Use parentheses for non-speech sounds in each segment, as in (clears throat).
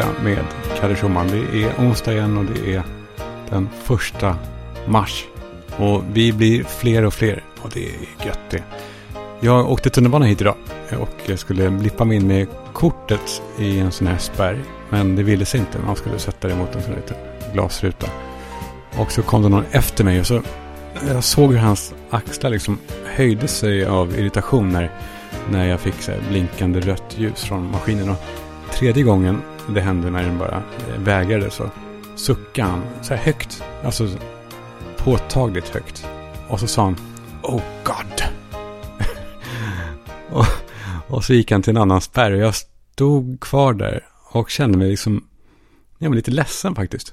känsla med Kalle Schumann. Det är onsdag igen och det är den första mars. Och vi blir fler och fler och det är gött det. Jag åkte tunnelbana hit idag och skulle blippa mig in med kortet i en sån här spärr. Men det ville sig inte. Man skulle sätta det mot en sån liten glasruta. Och så kom det någon efter mig och så jag såg hur hans axlar liksom höjde sig av irritation när, när jag fick så blinkande rött ljus från maskinen. Och tredje gången det hände när den bara eh, vägrade så suckade han så här högt. Alltså påtagligt högt. Och så sa han Oh God. (laughs) och, och så gick han till en annan spärr och jag stod kvar där och kände mig liksom jag var lite ledsen faktiskt.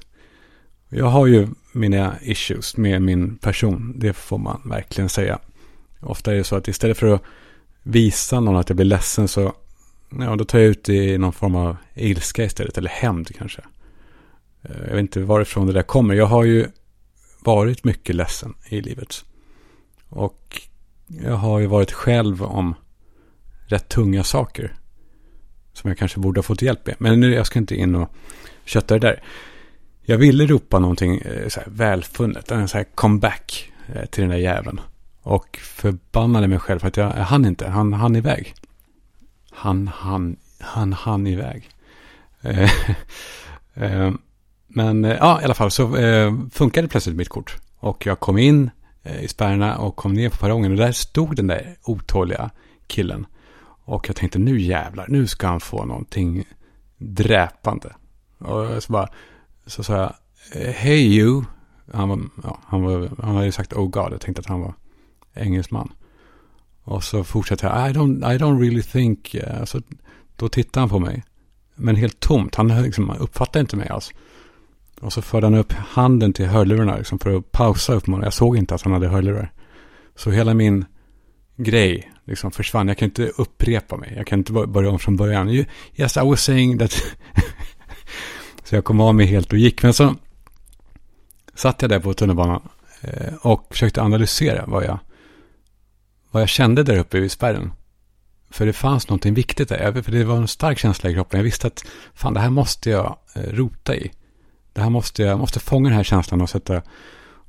Jag har ju mina issues med min person. Det får man verkligen säga. Ofta är det så att istället för att visa någon att jag blir ledsen så ja, då tar jag ut det i någon form av ilska istället. Eller hämnd kanske. Eh, jag vet inte varifrån det där kommer. Jag har ju varit mycket ledsen i livet. Och jag har ju varit själv om rätt tunga saker. Som jag kanske borde ha fått hjälp med. Men nu, jag ska inte in och kötta det där. Jag ville ropa någonting eh, så här, välfunnet. En så här comeback eh, till den där jäveln. Och förbannade mig själv för att jag, jag hann inte. Han hann iväg. Han han, han hann iväg. Eh, (laughs) eh men eh, ja, i alla fall så eh, funkade plötsligt mitt kort. Och jag kom in i spärrarna och kom ner på perrongen. Och där stod den där otåliga killen. Och jag tänkte nu jävlar, nu ska han få någonting dräpande. Och så bara, så sa jag, Hey you. Han, var, ja, han, var, han hade ju sagt Oh God. Jag tänkte att han var engelsman. Och så fortsatte jag, I don't, I don't really think. Eh, så då tittade han på mig. Men helt tomt. Han liksom, uppfattade inte mig alls. Och så förde han upp handen till hörlurarna liksom, för att pausa upp mig. Jag såg inte att han hade hörlurar. Så hela min grej liksom försvann. Jag kan inte upprepa mig. Jag kan inte börja om från början. Yes, I was saying that (laughs) Så jag kom av mig helt och gick. Men så satt jag där på tunnelbanan eh, och försökte analysera vad jag, vad jag kände där uppe vid spärren. För det fanns någonting viktigt där. För det var en stark känsla i kroppen. Jag visste att fan, det här måste jag eh, rota i. Det här måste jag måste fånga den här känslan och sätta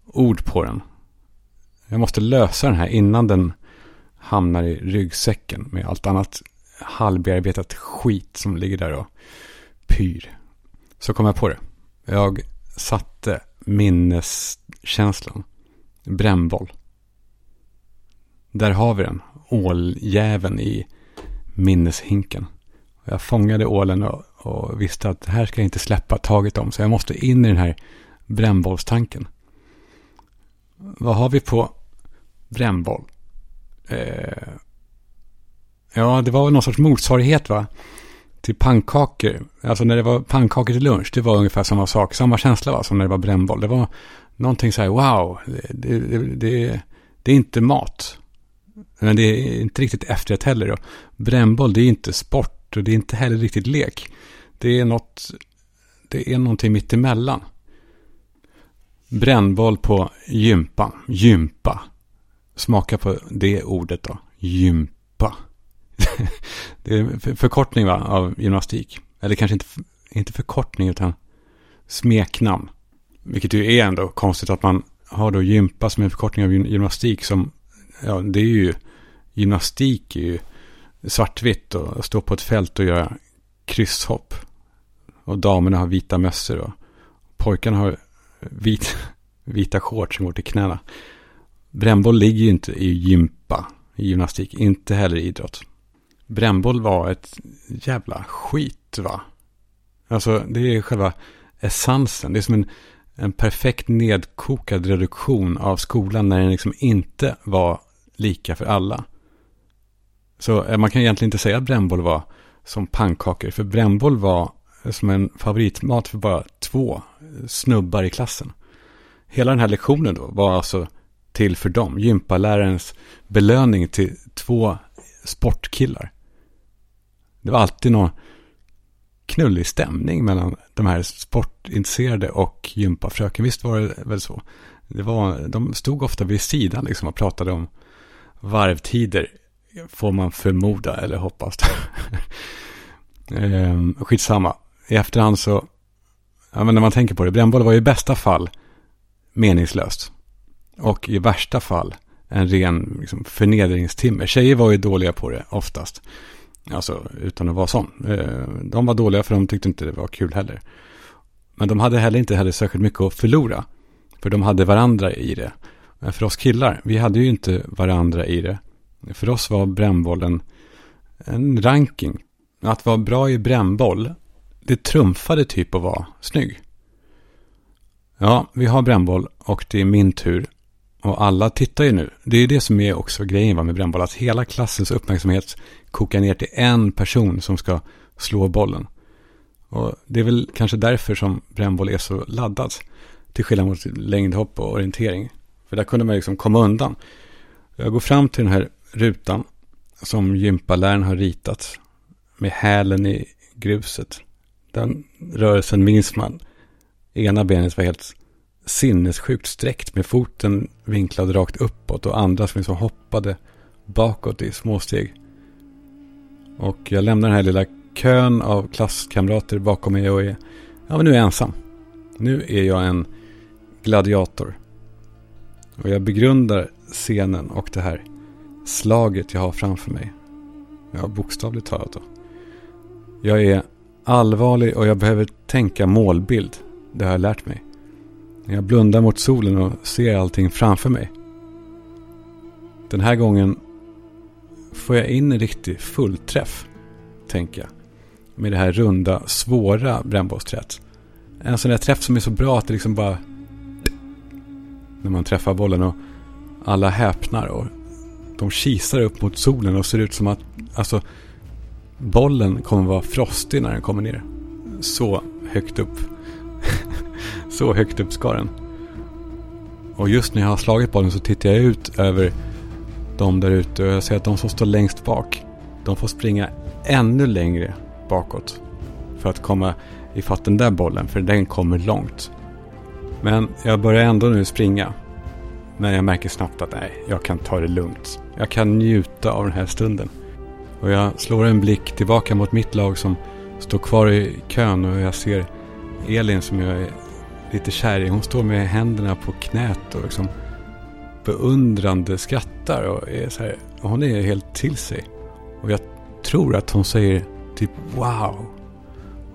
ord på den. Jag måste lösa den här innan den hamnar i ryggsäcken med allt annat halvbearbetat skit som ligger där och pyr. Så kom jag på det. Jag satte minneskänslan. Brännboll. Där har vi den. Åljäveln i minneshinken. Jag fångade ålen och, och, visste att det här ska jag inte släppa taget om. Så jag måste in i den här brännbollstanken. Vad har vi på brännboll? Eh, ja, det var någon sorts motsvarighet va? till pannkakor. Alltså när det var pannkakor till lunch, det var ungefär samma sak. Samma känsla va, som när det var brännboll. Det var någonting så här, wow, det, det, det, det är inte mat. Men det är inte riktigt efterrätt heller. Brännboll, det är inte sport och det är inte heller riktigt lek. Det är något, det är någonting mittemellan. Brännboll på gympan, gympa. Smaka på det ordet då, gympa. (laughs) det är förkortning va, av gymnastik. Eller kanske inte, inte förkortning utan smeknamn. Vilket ju är ändå konstigt att man har då gympa som en förkortning av gymnastik som, ja det är ju, gymnastik är ju svartvitt och stå på ett fält och göra krysshopp. Och damerna har vita mössor och pojkarna har vit, (laughs) vita shorts som går till knäna. Brännboll ligger ju inte i gympa, i gymnastik, inte heller i idrott brännboll var ett jävla skit va? Alltså det är själva essensen. Det är som en, en perfekt nedkokad reduktion av skolan när den liksom inte var lika för alla. Så eh, man kan egentligen inte säga att brännboll var som pannkakor. För brännboll var som en favoritmat för bara två eh, snubbar i klassen. Hela den här lektionen då var alltså till för dem. Gympalärarens belöning till två sportkillar det var alltid någon knullig stämning mellan de här sportintresserade och gympafröken. Visst var det väl så? Det var, de stod ofta vid sidan liksom och pratade om varvtider. Får man förmoda eller hoppas. (laughs) ehm, skitsamma. i efterhand så, ja men när man tänker på det, brännboll var ju i bästa fall meningslöst. Och i värsta fall en ren liksom, förnedringstimme. Tjejer var ju dåliga på det oftast. Alltså utan att vara sån. Ehm, de var dåliga för de tyckte inte det var kul heller. Men de hade heller inte heller särskilt mycket att förlora. För de hade varandra i det. Men för oss killar, vi hade ju inte varandra i det. För oss var brännbollen en ranking. Att vara bra i brännboll, det trumfade typ att vara snygg. Ja, vi har brännboll och det är min tur. Och alla tittar ju nu. Det är det som är också grejen med brännboll. Att hela klassens uppmärksamhet kokar ner till en person som ska slå bollen. Och det är väl kanske därför som brännboll är så laddad. Till skillnad mot längdhopp och orientering. För där kunde man liksom komma undan. Jag går fram till den här rutan som gympaläraren har ritat. Med hälen i gruset. Den rörelsen minns man. Ena benet var helt sinnessjukt sträckt med foten vinklad rakt uppåt och andra som liksom hoppade bakåt i småsteg. Och jag lämnar den här lilla kön av klasskamrater bakom mig och är, ja men nu är jag ensam. Nu är jag en gladiator. Och jag begrundar scenen och det här slaget jag har framför mig. Ja, bokstavligt talat då. Jag är allvarlig och jag behöver tänka målbild. Det har jag lärt mig. Jag blundar mot solen och ser allting framför mig. Den här gången får jag in en riktig fullträff, tänker jag. Med det här runda, svåra brännbollsträet. En sån där träff som är så bra att det liksom bara... När man träffar bollen och alla häpnar och de kisar upp mot solen och ser ut som att alltså, bollen kommer vara frostig när den kommer ner. Så högt upp. (laughs) så högt upp ska den. Och just när jag har slagit bollen så tittar jag ut över de där ute och jag ser att de som står längst bak, de får springa ännu längre bakåt. För att komma ifatt den där bollen, för den kommer långt. Men jag börjar ändå nu springa. Men jag märker snabbt att nej, jag kan ta det lugnt. Jag kan njuta av den här stunden. Och jag slår en blick tillbaka mot mitt lag som står kvar i kön och jag ser Elin som jag är lite kär i. Hon står med händerna på knät och liksom beundrande skrattar och är så här. Och hon är helt till sig. Och jag tror att hon säger typ wow.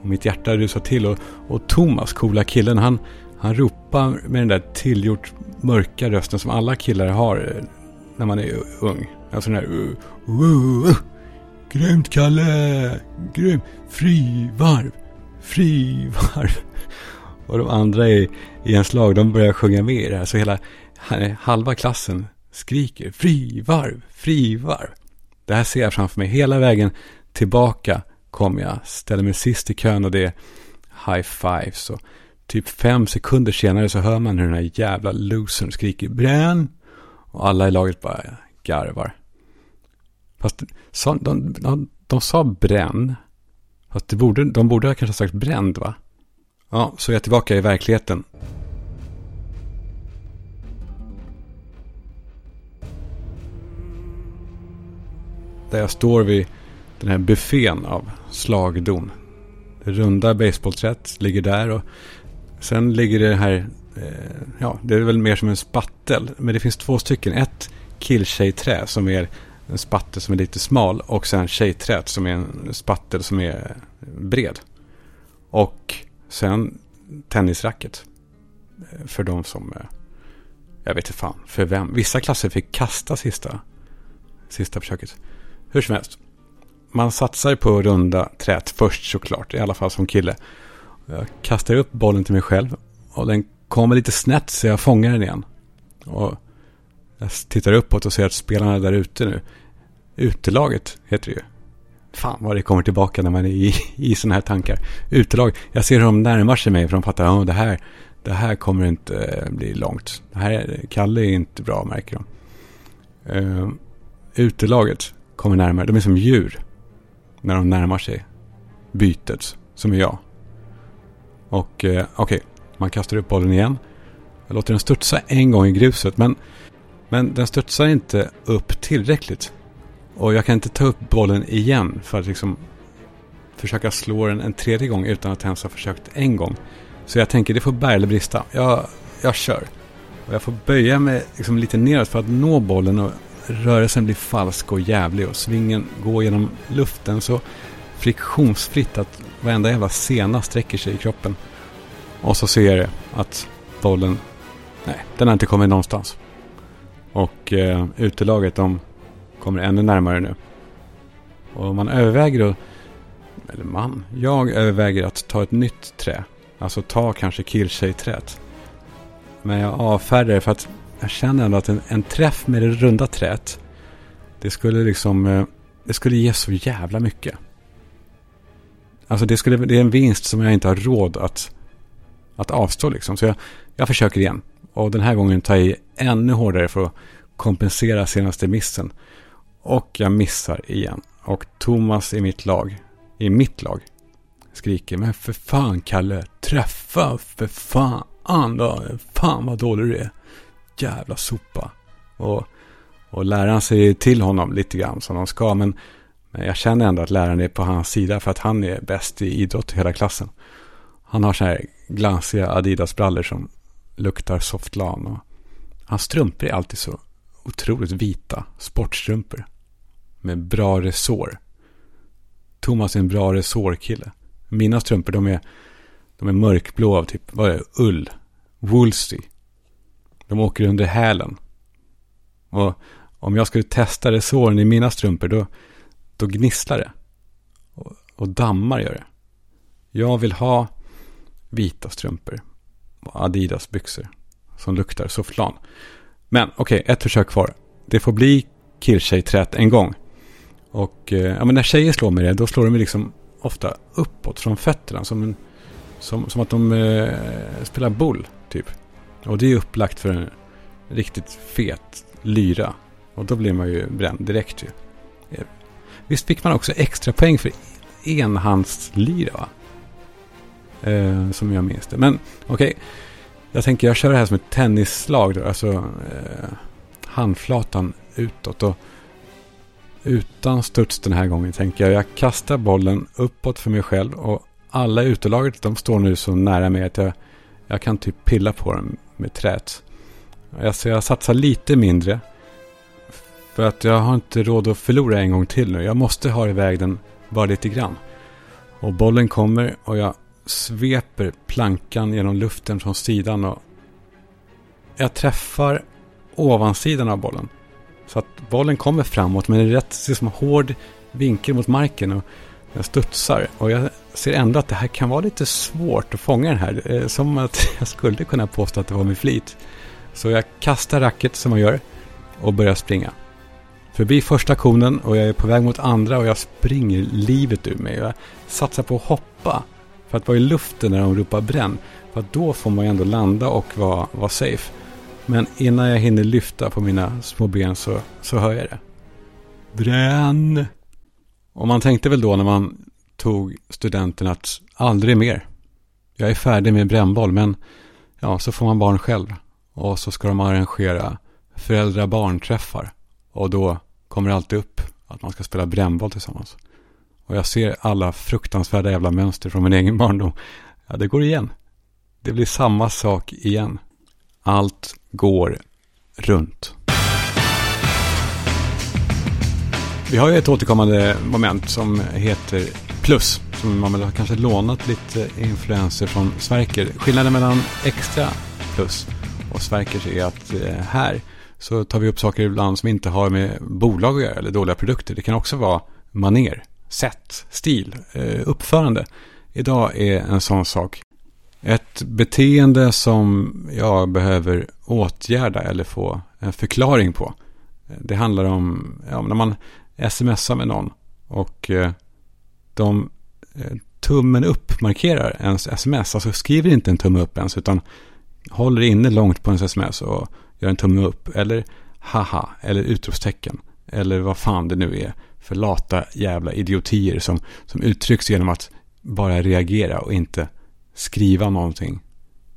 Och mitt hjärta rusar till och, och Thomas, coola killen, han, han ropar med den där tillgjort mörka rösten som alla killar har eh, när man är ung. Alltså den här uh, uh, uh, Grymt Kalle! Grymt! Frivarv! Frivarv! (laughs) Och de andra i, i en slag, de börjar sjunga med i det här. Så hela halva klassen skriker frivarv, frivarv. Det här ser jag framför mig hela vägen tillbaka kommer jag, ställer mig sist i kön och det är high fives. Och typ fem sekunder senare så hör man hur den här jävla losern skriker bränn. Och alla i laget bara garvar. Fast de, de, de, de sa bränn. Fast det borde, de borde ha kanske sagt bränd va? Ja, så är jag tillbaka i verkligheten. Där jag står vid den här buffén av slagdon. Det runda baseballträet ligger där och sen ligger det här, eh, ja det är väl mer som en spattel. Men det finns två stycken. Ett killtjejträ som är en spattel som är lite smal och sen tjejträt som är en spattel som är bred. Och sen tennisracket. Eh, för de som, eh, jag vet inte fan, för vem. Vissa klasser fick kasta sista, sista försöket. Hur som helst. Man satsar på runda trät först såklart, i alla fall som kille. Jag kastar upp bollen till mig själv och den kommer lite snett så jag fångar den igen. Och jag tittar uppåt och ser att spelarna är där ute nu. Utelaget heter det ju. Fan vad det kommer tillbaka när man är i, i sådana här tankar. Utelag. Jag ser hur de närmar sig mig för de fattar att oh, det, här, det här kommer inte eh, bli långt. Det här, Kalle är inte bra märker de. Uh, utelaget kommer närmare. De är som djur. När de närmar sig bytet. Som är jag. Och eh, okej, okay. man kastar upp bollen igen. Jag låter den studsa en gång i gruset. Men, men den studsar inte upp tillräckligt. Och jag kan inte ta upp bollen igen för att liksom försöka slå den en tredje gång utan att ens ha försökt en gång. Så jag tänker det får bära eller brista. Jag, jag kör. Och jag får böja mig liksom lite neråt för att nå bollen och rörelsen blir falsk och jävlig och svingen går genom luften så friktionsfritt att varenda jävla sena sträcker sig i kroppen. Och så ser jag att bollen, nej, den har inte kommit någonstans. Och eh, utelaget, de kommer ännu närmare nu. Och man överväger att, eller man, jag överväger att ta ett nytt trä. Alltså ta kanske killtjejträet. Men jag avfärdar det för att jag känner ändå att en, en träff med det runda träet, det skulle liksom, eh, det skulle ge så jävla mycket. Alltså det, skulle, det är en vinst som jag inte har råd att, att avstå liksom. Så jag, jag försöker igen. Och den här gången tar jag i ännu hårdare för att kompensera senaste missen. Och jag missar igen. Och Thomas i mitt lag, i mitt lag, skriker Men för fan Kalle, träffa för fan då. Fan vad dålig du är. Jävla sopa. Och, och läraren säger till honom lite grann som de ska. Men, men jag känner ändå att läraren är på hans sida för att han är bäst i idrott i hela klassen. Han har så här glansiga Adidas-brallor som luktar softlan. Och hans strumpor är alltid så otroligt vita. Sportstrumpor. Med bra resår. Thomas är en bra resårkille. Mina strumpor de är, de är mörkblå av typ, vad är det, ull. Woolsey. De åker under hälen. Och om jag skulle testa resåren i mina strumpor då, då gnisslar det. Och, och dammar gör det. Jag vill ha vita strumpor. Och Adidas byxor. Som luktar sofflan. Men okej, okay, ett försök kvar. Det får bli killtjejträt en gång. Och eh, ja, men när tjejer slår med det, då slår de liksom ofta uppåt från fötterna. Som, en, som, som att de eh, spelar boll, typ. Och det är upplagt för en riktigt fet lyra. Och då blir man ju bränd direkt ju. Eh, Visst fick man också extra poäng för enhandslyra va? Eh, som jag minns det. Men okej, okay. jag tänker jag kör det här som ett tennisslag då. Alltså eh, handflatan utåt. Och utan studs den här gången tänker jag. Jag kastar bollen uppåt för mig själv. Och alla i utelaget de står nu så nära mig att jag, jag kan typ pilla på dem med trät. Alltså jag satsar lite mindre. För att jag har inte råd att förlora en gång till nu. Jag måste ha iväg den bara lite grann. Och bollen kommer och jag sveper plankan genom luften från sidan och jag träffar ovansidan av bollen. Så att bollen kommer framåt men det är rätt liksom, hård vinkel mot marken och den studsar. Och jag ser ändå att det här kan vara lite svårt att fånga den här. Eh, som att (laughs) jag skulle kunna påstå att det var med flit. Så jag kastar racket som man gör och börjar springa. Förbi första konen och jag är på väg mot andra och jag springer livet ur mig. Jag satsar på att hoppa för att vara i luften när de ropar bränn. För att då får man ju ändå landa och vara, vara safe. Men innan jag hinner lyfta på mina små ben så, så hör jag det. Bränn! Och man tänkte väl då när man tog studenten att aldrig mer. Jag är färdig med brännboll men ja, så får man barn själv. Och så ska de arrangera föräldrar-barnträffar. Och då kommer alltid upp att man ska spela brännboll tillsammans. Och jag ser alla fruktansvärda jävla mönster från min egen barndom. Ja, det går igen. Det blir samma sak igen. Allt går runt. Vi har ju ett återkommande moment som heter plus. Som man väl har kanske lånat lite influenser från Sverker. Skillnaden mellan extra plus och Sverkers är att eh, här så tar vi upp saker ibland som inte har med bolag att göra eller dåliga produkter. Det kan också vara maner sätt, stil, eh, uppförande. Idag är en sån sak. Ett beteende som jag behöver åtgärda eller få en förklaring på. Det handlar om ja, när man smsar med någon och eh, de eh, tummen upp markerar ens sms. Alltså skriver inte en tumme upp ens utan håller inne långt på ens sms och gör en tumme upp. Eller haha eller utropstecken. Eller vad fan det nu är för lata jävla idiotier som, som uttrycks genom att bara reagera och inte skriva någonting.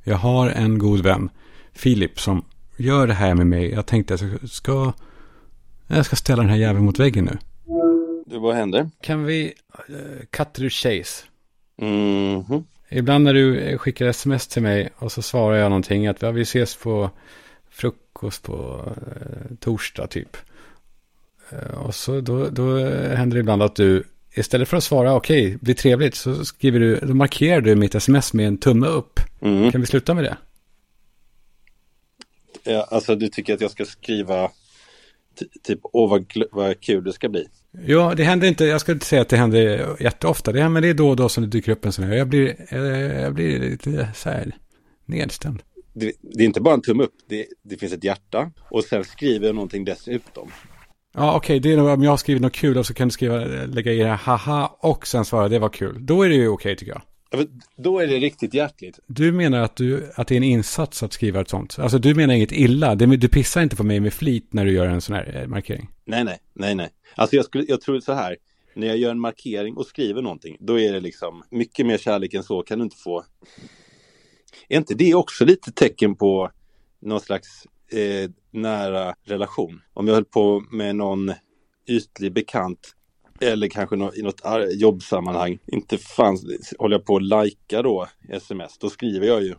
Jag har en god vän, Filip, som gör det här med mig. Jag tänkte att jag ska, jag ska ställa den här jäveln mot väggen nu. vad händer? Kan vi uh, cut to the chase? Mm -hmm. Ibland när du skickar sms till mig och så svarar jag någonting att ja, vi ses på frukost på uh, torsdag typ. Uh, och så då, då händer det ibland att du istället för att svara okej, okay, blir trevligt, så skriver du, då markerar du mitt sms med en tumme upp. Mm. Kan vi sluta med det? Ja, alltså du tycker att jag ska skriva typ, åh vad, vad kul det ska bli. Ja, det händer inte, jag ska inte säga att det händer jätteofta, det, men det är då och då som det dyker upp en sån här. Jag blir, jag blir lite så här nedstämd. Det, det, är inte bara en tumme upp, det, det finns ett hjärta och sen skriver jag någonting dessutom. Ja, okej, okay, det är nog om jag har skrivit något kul och så kan du skriva, lägga i det här haha och sen svara det var kul. Då är det ju okej okay, tycker jag. Då är det riktigt hjärtligt. Du menar att, du, att det är en insats att skriva ett sånt? Alltså du menar inget illa? Du pissar inte på mig med flit när du gör en sån här eh, markering? Nej, nej, nej, nej. Alltså jag, skulle, jag tror så här. När jag gör en markering och skriver någonting, då är det liksom mycket mer kärlek än så kan du inte få. Är inte det också lite tecken på någon slags eh, nära relation? Om jag höll på med någon ytlig bekant eller kanske i något jobbsammanhang. Inte fanns, håller jag på att lajka då sms, då skriver jag ju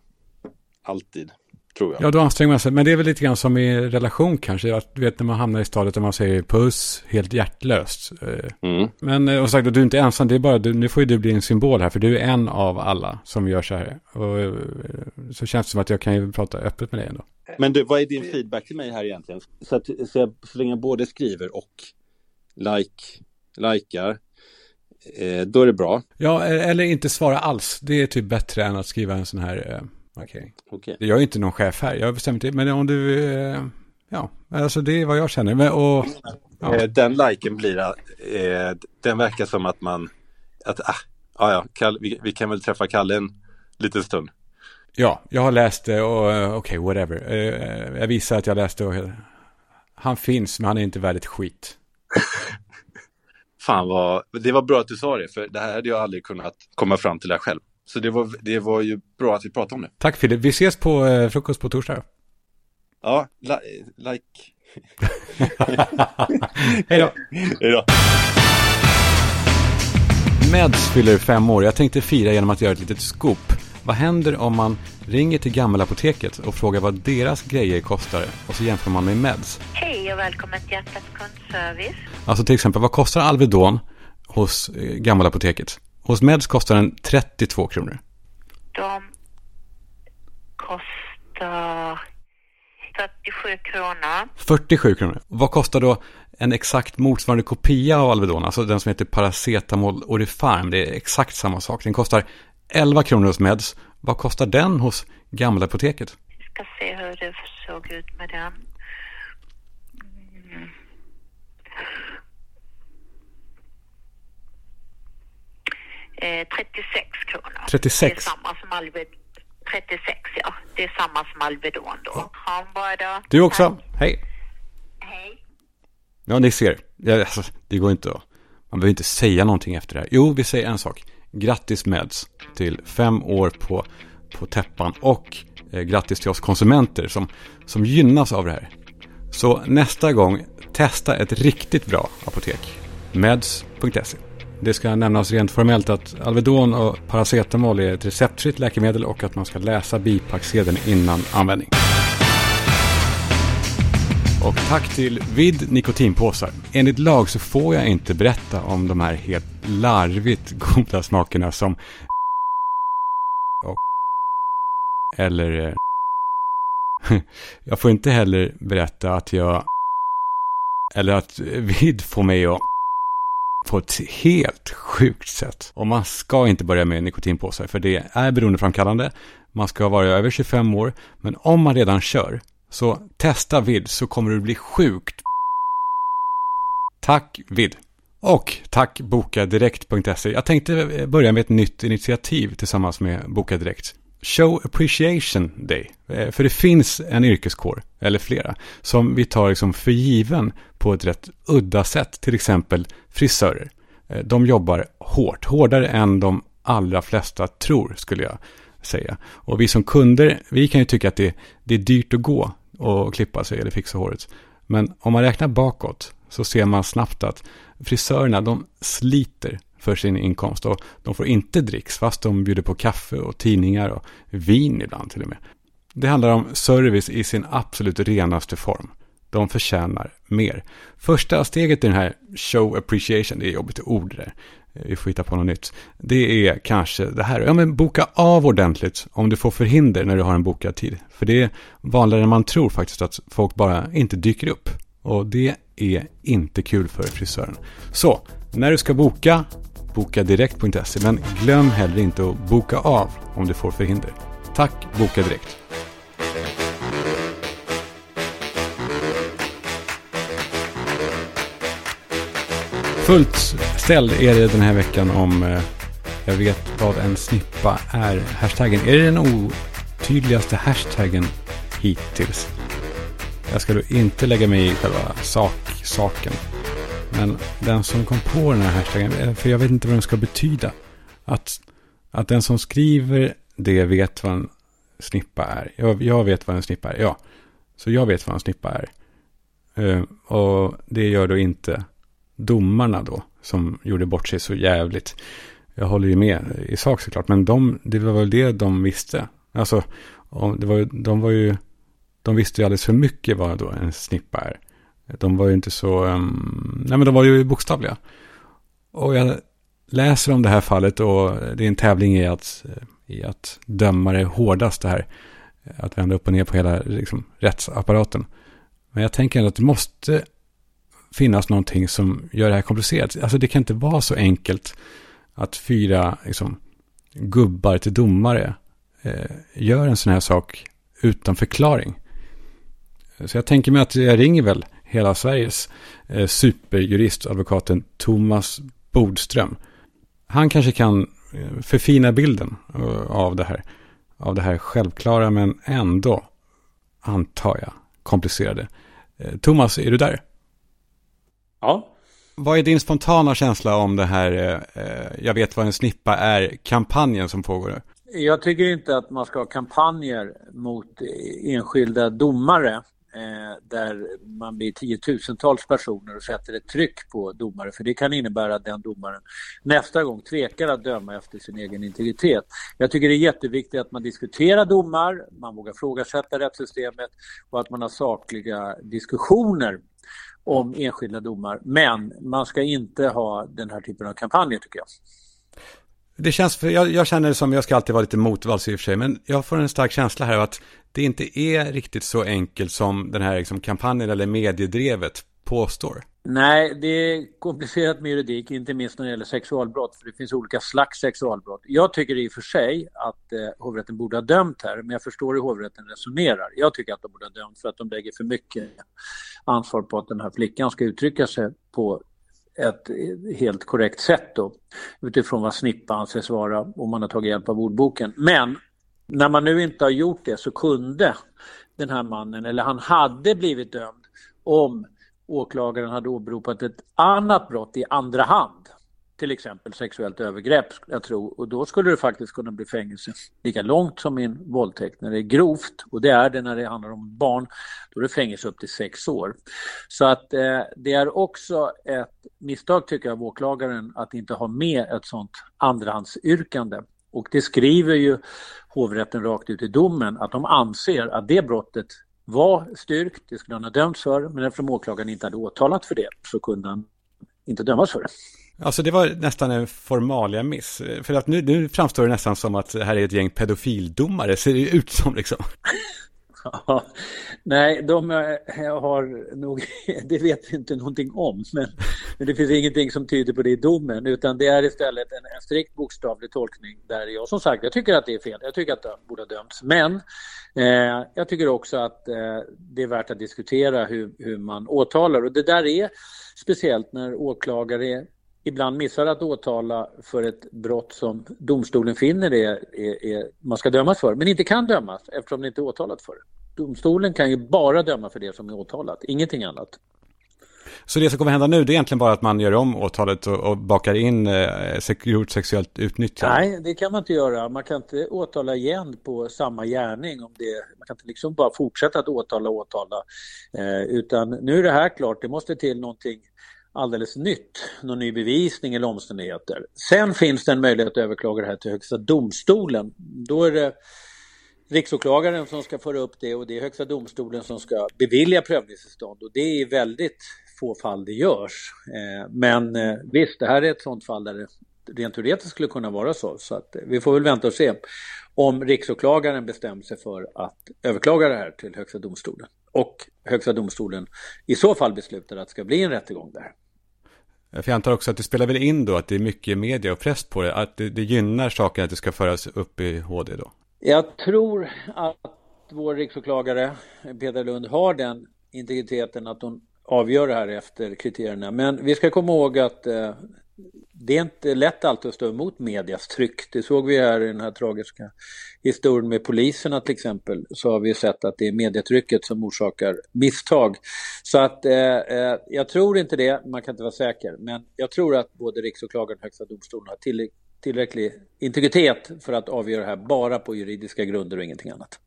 alltid. Tror jag. Ja, då anstränger man sig. Men det är väl lite grann som i relation kanske. Att, du vet när man hamnar i stadiet där man säger puss helt hjärtlöst. Eh, mm. Men eh, och sagt, du är inte ensam. Det är bara, du, nu får ju du bli en symbol här. För du är en av alla som gör så här. Och eh, så känns det som att jag kan ju prata öppet med dig ändå. Men du, vad är din feedback till mig här egentligen? Så, att, så, jag, så länge jag både skriver och like likar, eh, då är det bra. Ja, eller inte svara alls. Det är typ bättre än att skriva en sån här eh, markering. Okay. Jag är inte någon chef här, jag bestämmer inte. Men om du, eh, ja, alltså det är vad jag känner. Men, och, ja. Eh, den liken blir, eh, den verkar som att man, att, ah, ja, ja, vi, vi, kan väl träffa Kalle en liten stund. Ja, jag har läst det och okej, okay, whatever. Jag visar att jag läste och han finns, men han är inte värd ett skit. (laughs) Fan vad, det var bra att du sa det, för det här hade jag aldrig kunnat komma fram till det själv. Så det var, det var ju bra att vi pratade om det. Tack Filip, vi ses på eh, frukost på torsdag. Ja, li like. (laughs) Hej då. Hej då. Meds fyller fem år. Jag tänkte fira genom att göra ett litet scoop. Vad händer om man ringer till Gammelapoteket och frågar vad deras grejer kostar och så jämför man med Meds? Hej och välkommen till Hjärtats kundservice. Alltså till exempel, vad kostar Alvedon hos eh, Gammelapoteket? Hos Meds kostar den 32 kronor. De kostar 47 kronor. 47 kronor. Vad kostar då en exakt motsvarande kopia av Alvedon, alltså den som heter Paracetamol Orifarm. Det är exakt samma sak. Den kostar 11 kronor hos Meds. Vad kostar den hos Gamla Apoteket? Vi ska se hur det såg ut med den. Mm. Eh, 36 kronor. 36? Det är samma som Alvedon. 36 ja, det är samma som Alvedon då. Ha en bra dag. Du också, hej. Hej. Ja, ni ser. Alltså, det går inte att... Man behöver inte säga någonting efter det här. Jo, vi säger en sak. Grattis Meds till fem år på, på täppan och eh, grattis till oss konsumenter som, som gynnas av det här. Så nästa gång, testa ett riktigt bra apotek. Meds.se det ska nämnas rent formellt att Alvedon och paracetamol är ett receptfritt läkemedel och att man ska läsa bipacksedeln innan användning. Och tack till Vid nikotinpåsar. Enligt lag så får jag inte berätta om de här helt larvigt goda smakerna som och eller eh, (laughs) jag får inte heller berätta att jag eller att Vid får mig att på ett helt sjukt sätt. Och man ska inte börja med nikotinpåsar för det är beroendeframkallande. Man ska vara över 25 år. Men om man redan kör så testa vid så kommer du bli sjukt. Tack vid. Och tack bokadirekt.se. Jag tänkte eh, börja med ett nytt initiativ tillsammans med Boka Direkt. Show Appreciation Day. Eh, för det finns en yrkeskår, eller flera, som vi tar liksom för given på ett rätt udda sätt. Till exempel frisörer. Eh, de jobbar hårt, hårdare än de allra flesta tror, skulle jag säga. Och vi som kunder, vi kan ju tycka att det, det är dyrt att gå och klippa sig eller fixa håret. Men om man räknar bakåt så ser man snabbt att frisörerna de sliter för sin inkomst och de får inte dricks fast de bjuder på kaffe och tidningar och vin ibland till och med. Det handlar om service i sin absolut renaste form. De förtjänar mer. Första steget i den här show appreciation, det är jobbigt ord där. Eh, vi får hitta på något nytt. Det är kanske det här. Ja, men boka av ordentligt om du får förhinder när du har en bokad tid. För det är vanligare än man tror faktiskt att folk bara inte dyker upp. Och det är inte kul för frisören. Så, när du ska boka, boka direkt på intresse, Men glöm heller inte att boka av om du får förhinder. Tack, Boka Direkt. Fullt ställd är det den här veckan om eh, jag vet vad en snippa är. Hashtaggen. Är det den otydligaste hashtaggen hittills? Jag ska då inte lägga mig i själva sak, saken. Men den som kom på den här hashtaggen, eh, för jag vet inte vad den ska betyda. Att, att den som skriver det vet vad en snippa är. Jag, jag vet vad en snippa är, ja. Så jag vet vad en snippa är. Uh, och det gör då inte domarna då, som gjorde bort sig så jävligt. Jag håller ju med i sak såklart, men de, det var väl det de visste. Alltså, det var, de var ju, de visste ju alldeles för mycket vad då en snippa är. De var ju inte så, um, nej men de var ju bokstavliga. Och jag läser om det här fallet och det är en tävling i att, i att döma det hårdast det här. Att vända upp och ner på hela liksom, rättsapparaten. Men jag tänker ändå att det måste finnas någonting som gör det här komplicerat. Alltså det kan inte vara så enkelt att fyra liksom, gubbar till domare eh, gör en sån här sak utan förklaring. Så jag tänker mig att jag ringer väl hela Sveriges eh, superjurist, advokaten Thomas Bodström. Han kanske kan eh, förfina bilden eh, av det här. Av det här självklara men ändå, antar jag, komplicerade. Eh, Thomas, är du där? Ja. Vad är din spontana känsla om det här, eh, jag vet vad en snippa är, kampanjen som pågår? Jag tycker inte att man ska ha kampanjer mot enskilda domare eh, Eh, där man blir tiotusentals personer och sätter ett tryck på domare för det kan innebära att den domaren nästa gång tvekar att döma efter sin egen integritet. Jag tycker det är jätteviktigt att man diskuterar domar, man vågar frågasätta rättssystemet och att man har sakliga diskussioner om enskilda domar. Men man ska inte ha den här typen av kampanjer tycker jag. Det känns, för jag, jag känner det som, jag ska alltid vara lite motvalls i och för sig, men jag får en stark känsla här av att det inte är riktigt så enkelt som den här liksom, kampanjen eller mediedrevet påstår. Nej, det är komplicerat med juridik, inte minst när det gäller sexualbrott, för det finns olika slags sexualbrott. Jag tycker i och för sig att eh, hovrätten borde ha dömt här, men jag förstår hur hovrätten resonerar. Jag tycker att de borde ha dömt för att de lägger för mycket ansvar på att den här flickan ska uttrycka sig på ett eh, helt korrekt sätt då, utifrån vad snippa anses vara om man har tagit hjälp av ordboken. Men när man nu inte har gjort det så kunde den här mannen, eller han hade blivit dömd om åklagaren hade åberopat ett annat brott i andra hand. Till exempel sexuellt övergrepp, jag tror. Och då skulle det faktiskt kunna bli fängelse lika långt som i en våldtäkt. När det är grovt, och det är det när det handlar om barn, då är det fängelse upp till sex år. Så att eh, det är också ett misstag tycker jag av åklagaren att inte ha med ett sånt andrahandsyrkande. Och det skriver ju hovrätten rakt ut i domen att de anser att det brottet var styrkt, det skulle han ha dömts för, men eftersom åklagaren inte hade åtalat för det så kunde han inte dömas för det. Alltså det var nästan en formalia miss. För att nu, nu framstår det nästan som att det här är ett gäng pedofildomare, ser det ut som liksom. (laughs) (laughs) Ja, nej, de eh, har nog, (laughs) det vet vi inte någonting om, men, men, det finns ingenting som tyder på det i domen, utan det är istället en, en strikt bokstavlig tolkning där jag som sagt, jag tycker att det är fel, jag tycker att det borde ha dömts, men eh, jag tycker också att eh, det är värt att diskutera hur, hur man åtalar. Och det där är speciellt när åklagare ibland missar att åtala för ett brott som domstolen finner det är, är, man ska dömas för, men inte kan dömas eftersom det inte är åtalat för. Domstolen kan ju bara döma för det som är åtalat, ingenting annat. Så det som kommer hända nu, det är egentligen bara att man gör om åtalet och, och bakar in eh, sexuellt utnyttjande? Nej, det kan man inte göra. Man kan inte åtala igen på samma gärning. Om det, man kan inte liksom bara fortsätta att åtala och åtala. Eh, utan nu är det här klart, det måste till någonting alldeles nytt, någon ny bevisning eller omständigheter. Sen finns det en möjlighet att överklaga det här till Högsta domstolen. Då är det riksåklagaren som ska föra upp det och det är Högsta domstolen som ska bevilja prövningstillstånd och det är i väldigt få fall det görs. Eh, men eh, visst, det här är ett sådant fall där det rent teoretiskt skulle kunna vara så. Så att eh, vi får väl vänta och se om riksåklagaren bestämmer sig för att överklaga det här till Högsta domstolen och Högsta domstolen i så fall beslutar att det ska bli en rättegång där. För jag antar också att det spelar väl in då att det är mycket media och press på det, att det, det gynnar saken att det ska föras upp i HD då? Jag tror att vår riksåklagare Peter Lund har den integriteten att hon avgör det här efter kriterierna. Men vi ska komma ihåg att eh, det är inte lätt alltid att stå emot medias tryck. Det såg vi här i den här tragiska historien med poliserna till exempel. Så har vi sett att det är medietrycket som orsakar misstag. Så att eh, eh, jag tror inte det, man kan inte vara säker. Men jag tror att både riksåklagaren och Högsta domstolen har till, tillräcklig integritet för att avgöra det här bara på juridiska grunder och ingenting annat.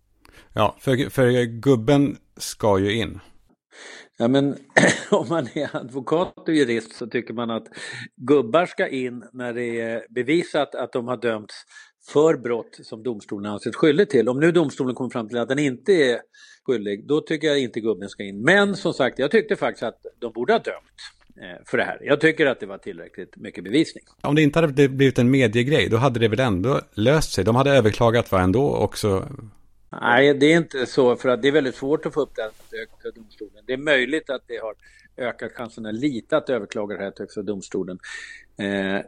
Ja, för, för gubben ska ju in. Ja, men (clears throat) om man är advokat och jurist så tycker man att gubbar ska in när det är bevisat att de har dömts för brott som domstolen anses skyldig till. Om nu domstolen kommer fram till att den inte är skyldig, då tycker jag inte gubben ska in. Men som sagt, jag tyckte faktiskt att de borde ha dömt. Eh, för det här. Jag tycker att det var tillräckligt mycket bevisning. Om det inte hade blivit en mediegrej, då hade det väl ändå löst sig? De hade överklagat va ändå också? Nej, det är inte så, för att det är väldigt svårt att få upp det här till Högsta domstolen. Det är möjligt att det har ökat chanserna lite att överklaga det här till Högsta domstolen. Eh,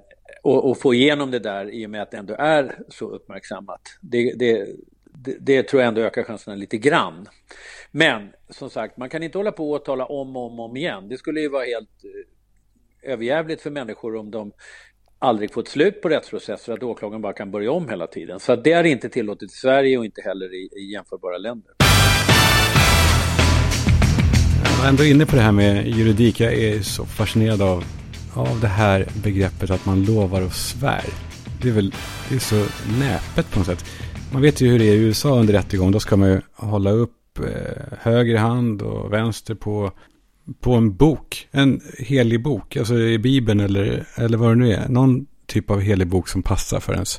och, och, få igenom det där i och med att det ändå är så uppmärksammat. Det, det, det, det, tror jag ändå ökar chanserna lite grann. Men som sagt, man kan inte hålla på och tala om och om, om igen. Det skulle ju vara helt eh, överjävligt för människor om de aldrig få ett slut på rättsprocesser att åklagaren bara kan börja om hela tiden. Så det är inte tillåtet i Sverige och inte heller i, i jämförbara länder. Jag är ändå inne på det här med juridik. Jag är så fascinerad av, av det här begreppet att man lovar och svär. Det är väl det är så näpet på något sätt. Man vet ju hur det är i USA under rättegång. Då ska man ju hålla upp eh, höger hand och vänster på, på en bok. En helig bok. Alltså i Bibeln eller, eller vad det nu är. Någon typ av helig bok som passar för ens,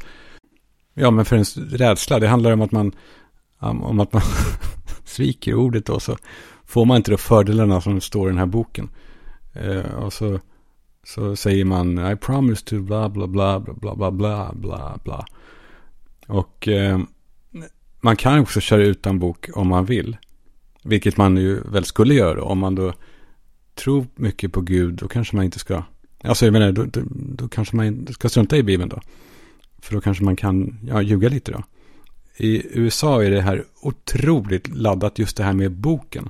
ja, men för ens rädsla. Det handlar om att man, om att man (laughs) sviker ordet då. Så får man inte då fördelarna som står i den här boken. Eh, och så, så säger man I promise to bla bla bla bla bla bla bla bla. Och eh, man kan också köra utan bok om man vill. Vilket man ju väl skulle göra om man då tro mycket på Gud. Då kanske man inte ska, alltså jag menar, då, då, då kanske man ska strunta i Bibeln då. För då kanske man kan ja, ljuga lite då. I USA är det här otroligt laddat just det här med boken.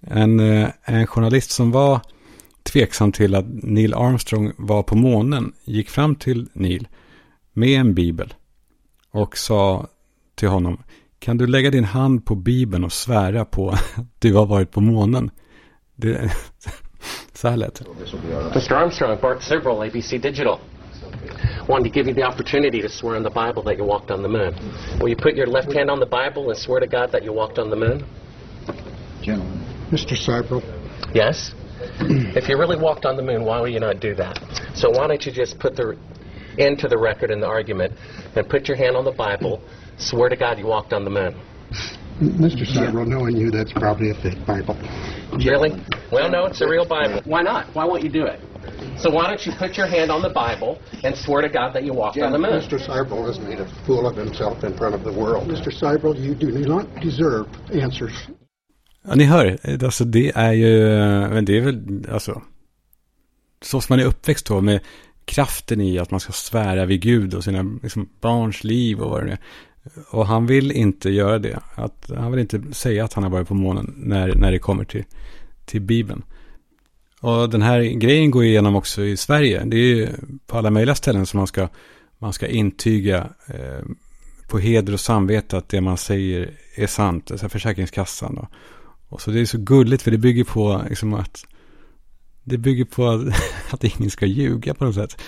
En, eh, en journalist som var tveksam till att Neil Armstrong var på månen gick fram till Neil med en bibel och sa till honom kan du lägga din hand på Bibeln och svära på (laughs) att du har varit på månen? Det, (laughs) så här lät det. Mr. Armstrong, Bart Sibrel, ABC Digital. Wanted to give you the opportunity to swear on the Bible that you walked on the moon. Will you put your left hand on the Bible and swear to God that you walked on the moon? Gentlemen. Mr. Sibrel. Yes? if you really walked on the moon, why would you not do that? So why don't you just put the into the record in the argument and put your hand on the Bible, swear to God you walked on the moon. Mr. Several, knowing you, that's probably a fake Bible. Really? Well, no, it's a real Bible. Why not? Why won't you do it? So why don't you put your hand on the Bible and swear to God that you walked on the moon? Mr. Seibel has made a fool of himself in front of the world. Mr. Seibel, you do not deserve answers. Ja, ni hör, alltså det är ju, eh, men det är väl, alltså, så som man är uppväxt då med kraften i att man ska svära vid Gud och sina liksom, barns liv och vad det är. Och han vill inte göra det. Att, han vill inte säga att han har varit på månen när, när det kommer till, till Bibeln. Och den här grejen går igenom också i Sverige. Det är ju på alla möjliga ställen som man ska, man ska intyga eh, på heder och samvete att det man säger är sant. Alltså Försäkringskassan. Då. Och så det är så gulligt för det bygger på liksom att det bygger på att (laughs) ingen ska ljuga på något sätt.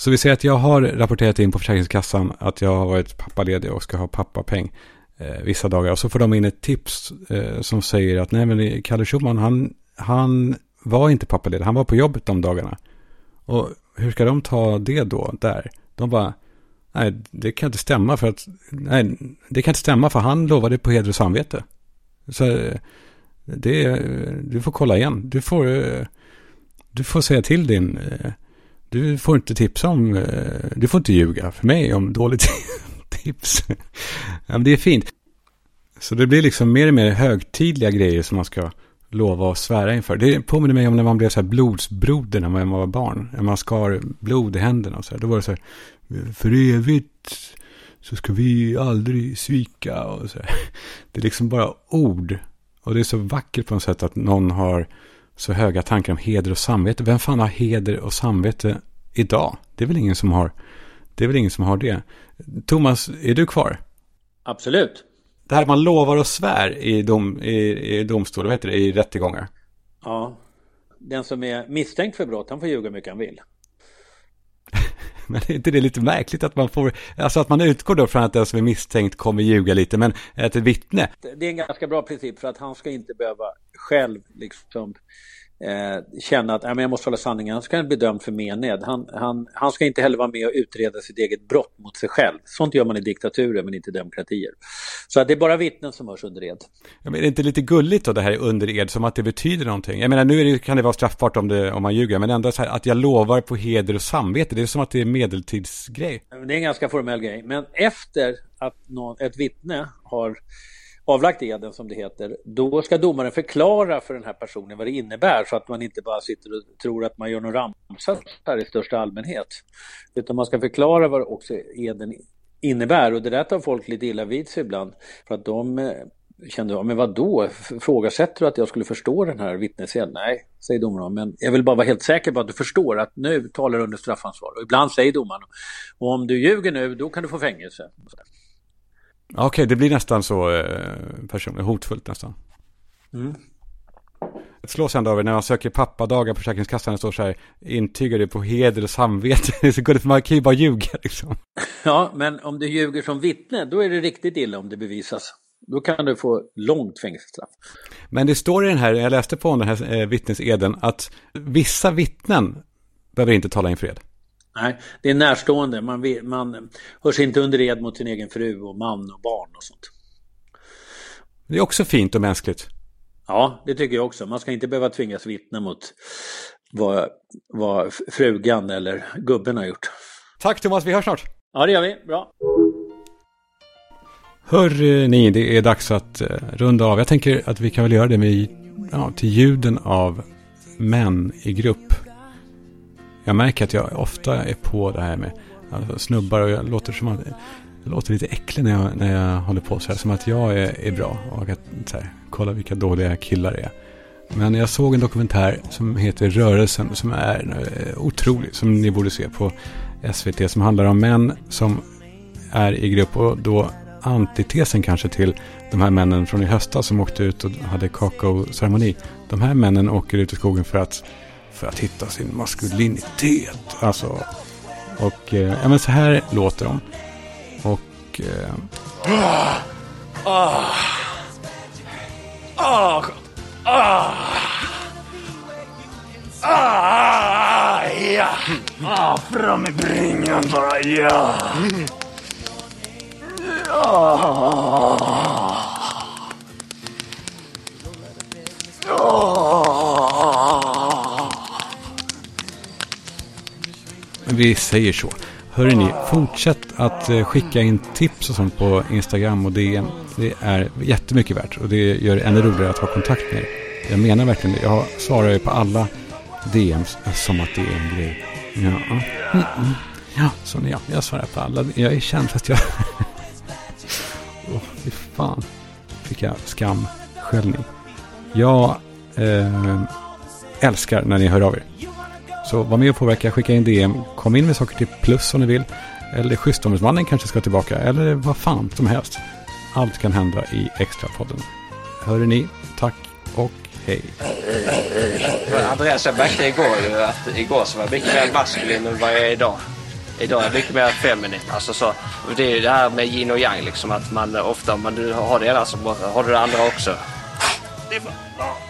Så vi säger att jag har rapporterat in på Försäkringskassan att jag har varit pappaledig och ska ha pappapeng eh, vissa dagar. Och så får de in ett tips eh, som säger att nej men eh, Kalle Schumann han, han var inte pappaledig, han var på jobbet de dagarna. Och hur ska de ta det då där? De bara, nej det kan inte stämma för att, nej det kan inte stämma för han lovade på heder och samvete. Så eh, det, eh, du får kolla igen, du får, du får säga till din, eh, du får inte tipsa om, eh, du får inte ljuga för mig om dåligt (laughs) tips. ja, men det är fint. Så det blir liksom mer och mer högtidliga grejer som man ska lova och svära inför. Det påminner mig om när man blev så här blodsbroder när man var barn. När man skar blod i händerna och så här. Då var det så här, för evigt så ska vi aldrig svika och så här. (laughs) Det är liksom bara ord. Och det är så vackert på något sätt att någon har så höga tankar om heder och samvete. Vem fan har heder och samvete idag? Det är väl ingen som har det. Är väl ingen som har det. Thomas, är du kvar? Absolut. Det här man lovar och svär i, dom, i, i domstol, vad heter det, i rättegångar. Ja. Den som är misstänkt för brott, han får ljuga hur mycket han vill. (laughs) Men är inte det lite märkligt att man får, alltså att man utgår då från att den som är misstänkt kommer ljuga lite, men ett vittne? Det är en ganska bra princip för att han ska inte behöva själv liksom eh, känna att jag måste hålla sanningen. Han ska bli dömd för mened. Han, han, han ska inte heller vara med och utreda sitt eget brott mot sig själv. Sånt gör man i diktaturer men inte i demokratier. Så att det är bara vittnen som hörs under ed. Ja, men är det inte lite gulligt då det här under ed som att det betyder någonting? Jag menar nu det, kan det vara straffbart om, det, om man ljuger men ändå så här att jag lovar på heder och samvete. Det är som att det är medeltidsgrej. Det är en ganska formell grej. Men efter att någon, ett vittne har avlagt eden som det heter, då ska domaren förklara för den här personen vad det innebär så att man inte bara sitter och tror att man gör någon ramsa här i största allmänhet. Utan man ska förklara vad också eden innebär och det där tar folk lite illa vid sig ibland för att de eh, kände, ja, men vadå, då? Frågasätter du att jag skulle förstå den här vittneseden? Nej, säger domaren, men jag vill bara vara helt säker på att du förstår att nu talar du under straffansvar. Och ibland säger domaren, och om du ljuger nu, då kan du få fängelse. Okej, okay, det blir nästan så eh, personligt, hotfullt nästan. Mm. Det slås ändå över när man söker pappadagar på Försäkringskassan och står så här, intygar det på heder och samvete. (laughs) Det så gulligt, för man kan ju bara ljuga liksom. Ja, men om du ljuger som vittne, då är det riktigt illa om det bevisas. Då kan du få långt fängelsestraff. Men det står i den här, jag läste på den här eh, vittneseden, att vissa vittnen behöver inte tala inför ed. Nej, det är närstående. Man, man hörs inte under ed mot sin egen fru och man och barn och sånt. Det är också fint och mänskligt. Ja, det tycker jag också. Man ska inte behöva tvingas vittna mot vad, vad frugan eller gubben har gjort. Tack Thomas, vi hörs snart. Ja, det gör vi. Bra. Hör ni, det är dags att uh, runda av. Jag tänker att vi kan väl göra det med ja, till ljuden av män i grupp jag märker att jag ofta är på det här med alltså, snubbar och jag låter som att jag låter lite äcklig när jag, när jag håller på så här. Som att jag är, är bra och att så här, kolla vilka dåliga killar det är. Men jag såg en dokumentär som heter Rörelsen som är eh, otrolig. Som ni borde se på SVT. Som handlar om män som är i grupp. Och då antitesen kanske till de här männen från i höstas som åkte ut och hade kakao-ceremoni. De här männen åker ut i skogen för att för att hitta sin maskulinitet. Alltså, och eh, ja, men så här låter de. Och... Eh, ah, ah, ah, ah, ah, ja. Ah, fram med bringan bara, ja. Ah. Ah. Vi säger så. Hörrni, fortsätt att eh, skicka in tips och sånt på Instagram och DM. Det är jättemycket värt och det gör det ännu roligare att ha kontakt med er. Jag menar verkligen det. Jag svarar ju på alla DMs som att det är en grej. Ja, mm, mm. ja så ja, jag svarar på alla. Jag är känd fast jag... (laughs) Åh, oh, fy fan. Fick jag skamskällning. Jag eh, älskar när ni hör av er. Så var med och påverka, skicka in DM, kom in med saker till plus om ni vill. Eller schystombudsmannen kanske ska tillbaka, eller vad fan som helst. Allt kan hända i Extrapodden. Hör ni, tack och Hej. Andreas, jag märkte igår ju att igår så var jag mycket mer maskulin än vad jag är idag. Idag är jag mycket mer feminin. Alltså så, det är ju det här med yin och yang liksom att man ofta om man har det ena så har du det andra också. Det är bara,